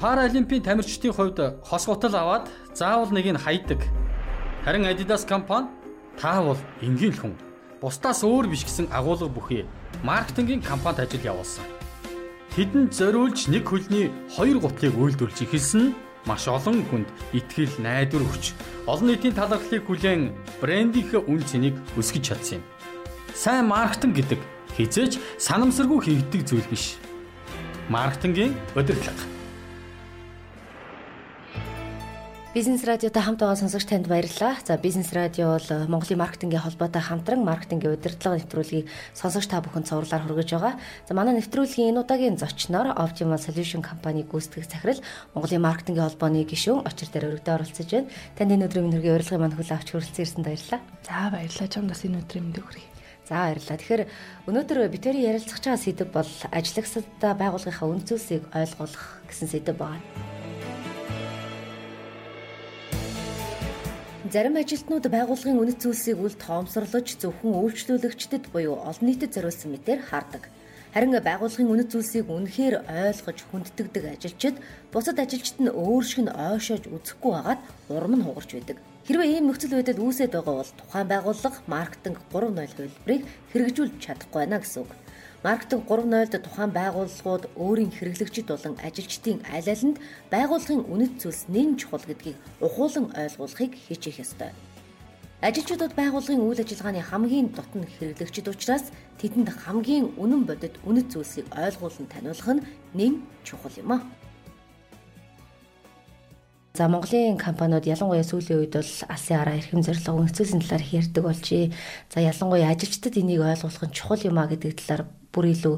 Паралимпийн тамирчдын хувьд хос гутал аваад заавал нэг нь хайдаг. Харин Adidas компани та бол энгийн хүн. Бусдаас өөр биш гэсэн агуулга бүхий маркетингийн компанид ажил явуулсан. Тэдэнд зориулж нэг хөлний хоёр гутлыг үйлдвэрлэж эхэлсэн нь маш олон хүнд итгэл найдвар өгч олон нийтийн талархлыг хүлээн брендийнхээ үн цэнийг өсгөж чадсан юм. Сайн маркетинг гэдэг хизээч санамсаргүй хийгдэг зүйл биш. Маркетингийн удирдлага Бизнес радиотой хамт байгаа сонсогч танд баярлалаа. За бизнес радио бол э, Монголын маркетингийн холбоотой хамтран маркетингийн удирдлага нэвтрүүлгийг сонсогч та бүхэнд цувралаар хүргэж байгаа. За манай нэвтрүүлгийн энэ удаагийн зочноор Optimal Solution компани гүйцэтгэх захирал Монголын маркетингийн холбооны гишүүн очир дээр өргөдөө оролцож байна. Танд энэ өдрийн мэндийг урилгын манд хүлээн авч хүрэлцэн ирсэнд баярлалаа. За баярлалаа. Чамд бас энэ өдрийн мэндийг хүргэе. За баярлалаа. Тэгэхээр өнөөдөр битэрийн ярилцах байгаа сэдв бол ажлагчдаа байгууллагынхаа үн зүйлсийг ойлгох гэсэн сэдв байна. Зарим ажилтнууд байгууллагын үнэт зүйлсийг үл тоомсорлож зөвхөн үйлчлүүлэгчдэд буюу олон нийтэд зориулсан мэтээр хардаг. Харин байгууллагын үнэт зүйлсийг үнэхээр ойлгож хүндэтгдэг ажилчид бусад ажилчид нь өөр шиг нь ойшоож үзэхгүй байгаад урам нь хугарч байдаг. Хэрвээ ийм нөхцөл байдал үүсээд байгаа бол тухайн байгууллага маркетинг 3.0 хувилбарыг хэрэгжүүлж чадахгүй байна гэсэн үг. Маркетинг 3.0-д тухайн байгууллагууд өөрийн хэрэглэгчид болон ажилчдын аль алинд байгууллагын үнэт зүйлс нэн чухал гэдгийг ухуулан ойлгуулахыг хичээх ёстой. Ажилчдууд байгууллагын үйл ажиллагааны хамгийн дотн хэрэглэгчид учраас тэдэнд хамгийн үнэн бодит үнэт зүйлсийг ойлгуулан таниулах нь нэн чухал юм а. За Монголын компаниуд ялангуяа сүүлийн үед бол алсын араа эрхэм зорилго үнэцүүлсэн талаар ярьдаг болжээ. За ялангуяа ажилчдад энийг ойлгуулах нь чухал юм а гэдэг талаар бүр илүү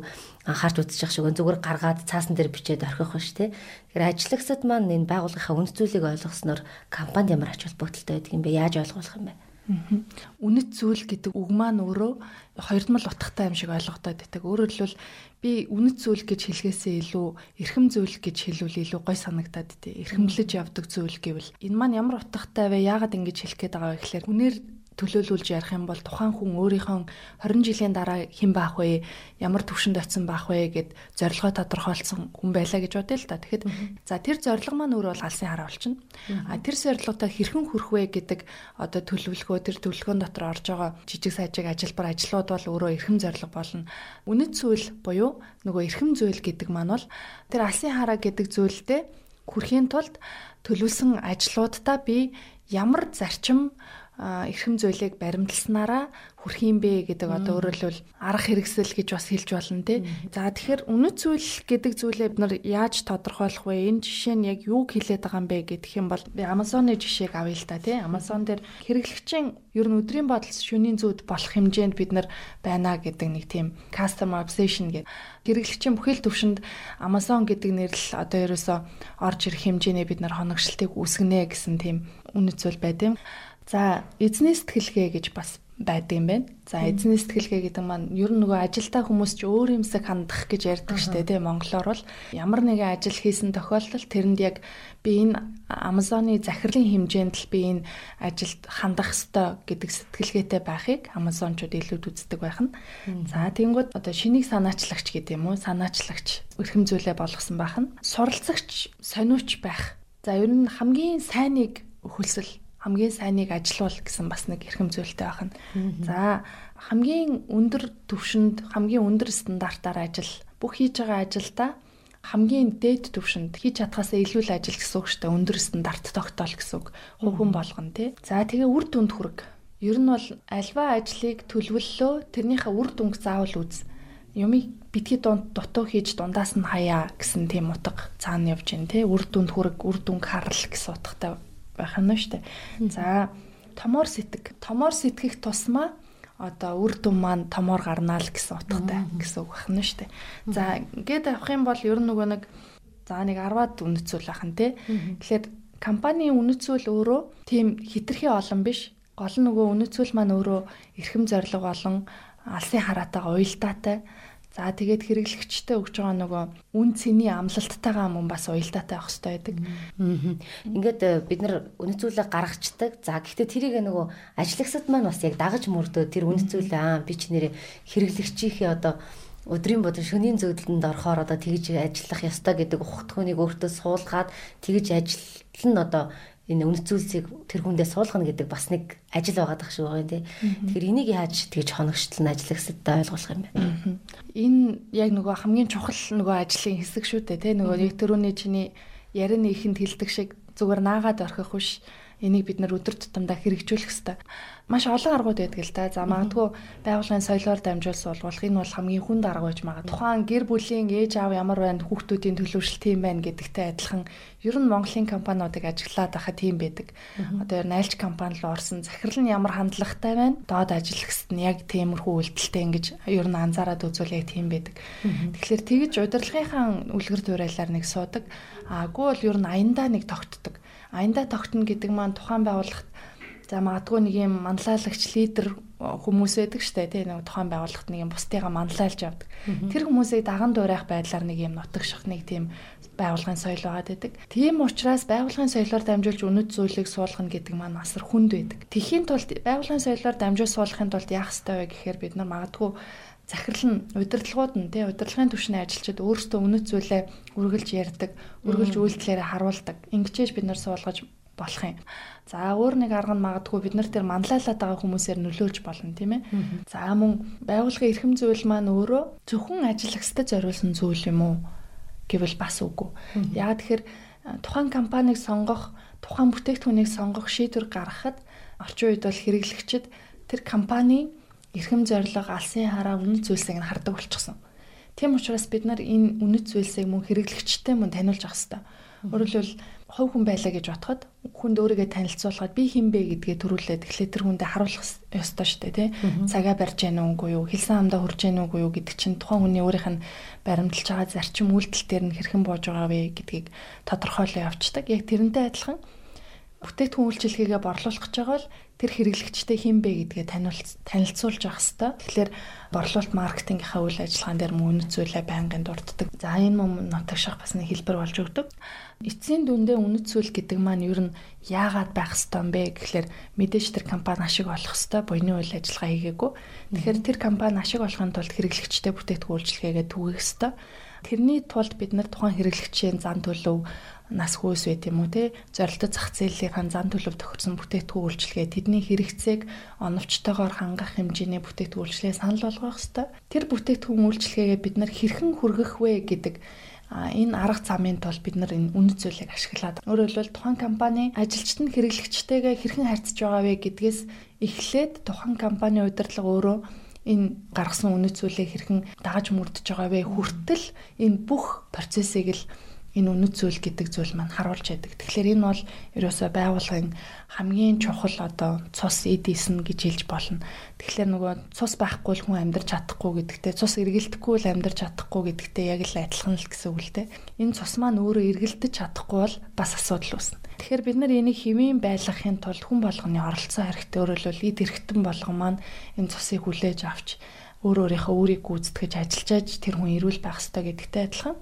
анхаарч үзчих шиг зүгээр гаргаад цаасан дээр бичээд орхих ба шүү, тэ. Тэгэхээр ажиллагсад маань энэ байгууллагынхаа үнд зүйлийг ойлгосноор компанид ямар ач холбогдолтой байдаг юм бэ? Яаж ойлгох юм бэ? Үнэт зүйл гэдэг үг маань өөрөө хоёрдмал утгатай юм шиг ойлгогдоод байдаг. Өөрөөр хэлбэл би үнэт зүйл гэж хэлгээсээ илүү эрхэм зүйл гэж хэлвэл илүү гой санагдаад тий. Эрхэмлэж явдаг зүйл гэвэл энэ маань ямар утгатай вэ? Яагаад ингэж хэлэх гээд байгаа вэ гэхээр үнээр төлөөлүүлж ярих юм бол тухайн хүн өөрийнхөө 20 жилийн дараа хэн байх вэ? Ямар төвшөнд очисон байх вэ гэд зорилгоо тодорхойлсон хүн байлаа гэж бодъё л та. Тэгэхэд за тэр зорилго маань өөрөө бол алсын хараа болчихно. А тэр зорилготой хэрхэн хүрэх вэ гэдэг одоо төлөвлөгөө тэр төлөвлөгөөн дотор орж байгаа жижиг сажиг ажилбар ажлууд бол өөрөө эрхэм зорилго болно. Үнэт зүйл буюу нөгөө эрхэм зүйл гэдэг маань бол тэр алсын хараа гэдэг зүйлдээ хүрэхийн тулд төлөвлөсөн ажлуудаа би ямар зарчим эрхэм зүйлийг баримтласнараа хүрх юм бэ гэдэг одоо өөрөлдвөл арга хэрэгсэл гэж бас хэлж болно тий. За тэгэхээр үнэт зүйл гэдэг зүйлээ бид нар яаж тодорхойлох вэ? Энэ жишээ нь яг юу хэлээд байгаа юм бэ гэдэг юм бол би Amazon-ы жишээг авъя л та тий. Amazon дээр хэрэглэгчийн ер нь өдрийн бодол шөнийн зүуд болох хэмжээнд бид нар байна гэдэг нэг тийм customer obsession гэдэг хэрэглэгчийн бүхэл төвшөнд Amazon гэдэг нэрл одоо ерөөсө орж ирэх хэмжээний бид нар хоногшилтыг үүсгэнэ гэсэн тийм үнэт зүйл байд юм. За эзний сэтгэлгээ гэж бас байдаг юм байна. За эзний сэтгэлгээ гэдэг маань ер нь нөгөө ажилтаа хүмүүс ч өөр юмсаг хандах гэж ярьдаг штэ тий монголоор бол ямар нэгэн ажил хийсэн тохиолдолд тэрэнд яг би энэ Amazon-ы захирлын хэмжээнд л би энэ ажилд хандах ёстой гэдэг сэтгэлгээтэй байхыг Amazon-чууд илүүд үздэг байх нь. За тэнгууд одоо шинийг санаачлагч гэдэг юм уу? Санаачлагч өрхөм зүйлээ болгосон байх нь. Суралцагч сониуч байх. За ер нь хамгийн сайныг хөлсөл хамгийн сайныг ажилуул гэсэн бас нэг эрхэм зүйлтэй байна. За хамгийн өндөр түвшинд хамгийн өндөр стандартаар ажил бүх хийж байгаа ажилдаа хамгийн дээд түвшинд хийж чадхаасаа илүү л ажил гэсэн үг шүү дээ. Өндөр стандарт тогтоол гэсэн үг. Хувхэн болгоно тий. За тэгээ үр дүнд хүрэг. Ер нь бол альва ажлыг төлөвлөлөө тэрнийхээ үр дүнг заавал үз. Юмыг битгий дунд дутуу хийж дундаас нь хаяа гэсэн тийм утга цаана явж гин тий. Үр дүнд хүрэг, үр дүнг харал гэсэн утгатай байх нь дээ. За томоор сэтг. Томоор сэтгэх тусмаа одоо үр дүн маань томоор гарнаа л гэсэн утгатай гэсэн үг байна шүү дээ. За ингээд авах юм бол ер нь нөгөө нэг за нэг 10-аад үнэцүүл нь тий. Тэгэхээр компанийн үнэцүүл өөрөө тийм хитрхи олон биш. Гол нь нөгөө үнэцүүл маань өөрөө эрхэм зориг олон алсын хараатайгаа уялдаатай За тэгээд хэрэглэгчтэй өгж байгаа нөгөө үн цэний амлалттайгаа мөн бас уялдаатай байх хэрэгтэй байдаг. Ингээд э, бид нар үнэт зүйлээ гаргацдаг. За гэхдээ тэрийг нөгөө ажиллагсад маань бас яг дагаж мөрдөө тэр үнэт зүйлээ аа би ч нэрээ хэрэглэгчийнхээ одоо өдрийн бодон шөнийн зөвлөлтөнд орохоор одоо тэгж ажиллах ёстой гэдэг ухтхуунийг өөртөө суулгаад тэгж ажиллана одоо энэ үнэт зүйлсийг тэр хүндээ суулгана гэдэг бас нэг ажил байгаа дах шиг байгаа юм тий. Тэгэхээр энийг яаж тэгж хоногчлон ажиллах хэрэгтэй ойлгох юм бэ? Энэ яг нөгөө хамгийн чухал нөгөө ажлын хэсэг шүү дээ тий. Нөгөө нэг төрөний чиний ярианы ихэнд хэлдэг шиг зүгээр наагаад орхих биш энийг бид нар өдөр тутамдаа хэрэгжүүлэх хэрэгтэй. Маш олон аргууд байдаг л да. За магадгүй байгууллагын соёлоор дамжуулсан болвол энэ бол хамгийн хүнд арга байж магад. Тухайн гэр бүлийн ээж аав ямар байна, хүүхдүүдийн төлөвшөлт тийм байна гэдэгтэй адилхан ер нь Монголын компаниудыг ажиглаад байхад тийм байдаг. Одоо найлч компани л орсон захирал нь ямар хандлагатай байна, доод ажиллагчд нь яг тиймэрхүү үйлдэлтэй ингэж ер нь анзаараад үзвэл яг тийм байдаг. Тэгэхээр тэгж удирдлагынхаа үлгэр дуурайлаар нэг суудаг. Аагүй бол ер нь аяндаа нэг тогтдог аяндаа тогтно гэдэг маань тухайн байгууллагт за магадгүй нэг юм манлайлагч лидер хүмүүс байдаг штэ тий нэг тухайн байгууллагт нэг юм бусдыгаа манлайлж явдаг. Тэр хүмүүсийг даган дуурайх байдлаар нэг юм нутагших нэг тийм байгууллагын соёл байгаад байдаг. Тийм учраас байгууллагын соёлоор дамжуулж үнэт зүйлийг суулгана гэдэг маань асар хүнд байдаг. Тэхийн тулд байгууллагын соёлоор дамжуул суулгахын тулд яах ёстой вэ гэхээр бид нар магадгүй захирал нь удирдлагууд нь тий удирдлагын түвшний ажилчид өөрсдөө үнэт зүйлээ үргэлж ярьдаг, үргэлж үйлдэлээрээ харуулдаг. Ингэчээж бид нар суулгаж болох юм. За өөр нэг арга нь магадгүй бид нар тэр манлайлаад байгаа хүмүүсээр нөлөөлж болно тийм ээ. За мөн байгууллагын эрхэм зүйл маань өөрөө зөвхөн ажиллагчдад зориулсан зүйл юм уу гэвэл бас үгүй. Яг тэгэхээр тухайн компанийг сонгох, тухайн бүтээгдэхүүнийг сонгох шийдвэр гаргахад орчин үед бол хэрэглэгчид тэр компани эрхэм зориг алсын хараа үнэт зүйлсийг нь хардаг болчихсон. Тийм учраас бид нар энэ үнэт зүйлсийг мөн хэрэглэгчтэй мөн таниулж авах хэрэгтэй. Хэлбэл хувь хүн байлаа гэж бодоход хүнд өөрийгөө танилцуулахад би хэн бэ гэдгээ төрүүлээд эхлээд тэр хүндээ харуулах ёстой шүү дээ тий. Цагаа барьж яана уугүй юу, хэлсэн хамдаа хурж яана уугүй юу гэдэг чинь тухайн хүний өөрийнх нь баримталж байгаа зарчим үйлдэл дээр нь хэрхэн боож байгаа вэ гэдгийг тодорхойлоо явцдаг. Яг тэрнтэй адилхан бүтээгдэхүүн үйлчилгээгээ борлуулах гэж байгаа бол тэр хэрэглэгчтэй хэн бэ гэдгээ танилцуулж авах хэрэгтэй. Тэгэхээр борлуулалт маркетингийнхаа үйл ажиллагаан дээр мөн үнэт зүйлээ байнгын дурддаг. За энэ мөн нутагших бас нэг хэлбэр болж өгдөг. Эцсийн дүндээ үнэт зүйл гэдэг маань ер нь яагаад байх ёстой юм бэ гэхлээр мэдээж тэр компани ашиг олох ёстой буйны үйл ажиллагаа хийгээгүй. Тэгэхээр тэр компани ашиг олохын тулд хэрэглэгчтэй бүтээгдэхүүн үйлчилгээгээ түгэх ёстой. Тэрний тулд бид нар тухайн хэрэглэгчийн зан төлөв нас хөөс байт юм уу те зорилттой зах зээлийн зан төлөв тохирсон бүтээгдэхүүн үйлчилгээ тэдний хэрэгцээг оновчтойгоор хангах хэмжээний бүтээгдэхүүн үйлчилгээ санал болгох ёстой. Тэр бүтээгдэхүүн үйлчилгээгээ бид нар хэрхэн хүргэх вэ гэдэг энэ арга замын тулд бид нар энэ үнэт зүйлийг ашиглаад өөрөөр хэлбэл тухайн компани ажилчид нь хэрэглэгчтэйгээ хэрхэн харьцаж байгаа вэ гэдгээс эхлээд тухайн компани удирдлага өөрөө энэ гаргасан үнэт зүйлийг хэрхэн дагаж мөрдөж байгаа вэ хүртэл энэ бүх процессыг л энэ үнэт зүйл гэдэг зүйл маань харуулж яадаг. Тэгэхээр энэ бол ерөөсөө байгууллагын хамгийн чухал одоо цус эдисэн гэж хэлж болно. Тэгэхээр нөгөө цус байхгүй л хүн амьдарч чадахгүй гэдэгтэй цус эргэлдэхгүй л амьдарч чадахгүй гэдэгтэй яг л адилхан л гэсэн үг л дээ. Энэ цус маань өөрөө эргэлдэж чадахгүй бол бас асуудал үүснэ. Тэгэхээр бид нар энийг хэвийн байлгахын тулд хүн болгоны оролцоо хэрэгтэй өөрөлдвөл эд эрхтэн болгон маань энэ цусыг хүлээж авч өөр өөрийнхөө үүрийг гүйцэтгэж ажиллаж тэр хүн эрүүл байх ёстой гэдэгтэй адилхан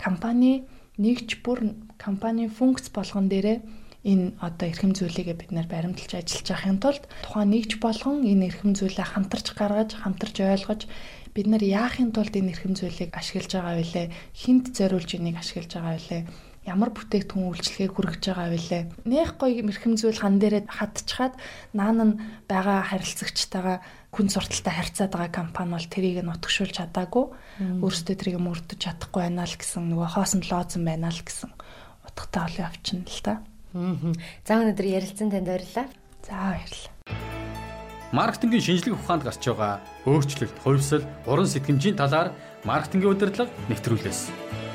компани нэгж бүр компани функц болгон дээрээ энэ одоо эрхэм зүйлийгээ бид нэр баримталж ажиллаж явахын тулд тухайн нэгж болгон энэ эрхэм зүйлээ хамтарч гаргаж хамтарч ойлгож бид нар яахын тулд энэ эрхэм зүйлийг ашиглаж байгаа вэ? Хинт зориулж энийг ашиглаж байгаа вэ? ямар бүтээгдэхүүн үйлчлэгийг хүргэж байгаа вэ? Нэх гоё эрхэм зүйл хан дээрээ хатчихад наан нь байгаа харилцагчтайгаа хүн сурталтай харьцаад байгаа компани бол тэрийг нь утгшуулж чадаагүй өөрсдөө тэрийг мөрдөж чадахгүй байна л гэсэн нөгөө хоосон лооцсон байна л гэсэн утгатай олон явчихна л та. За өнөөдөр ярилцсан танд баярлалаа. За баярлалаа. Маркетингийн шинжлэх ухаанд гарч байгаа өөрчлөлт, хувьсэл, уран сэтгэмжийн талаар маркетингийн удирдлага нэвтрүүлээс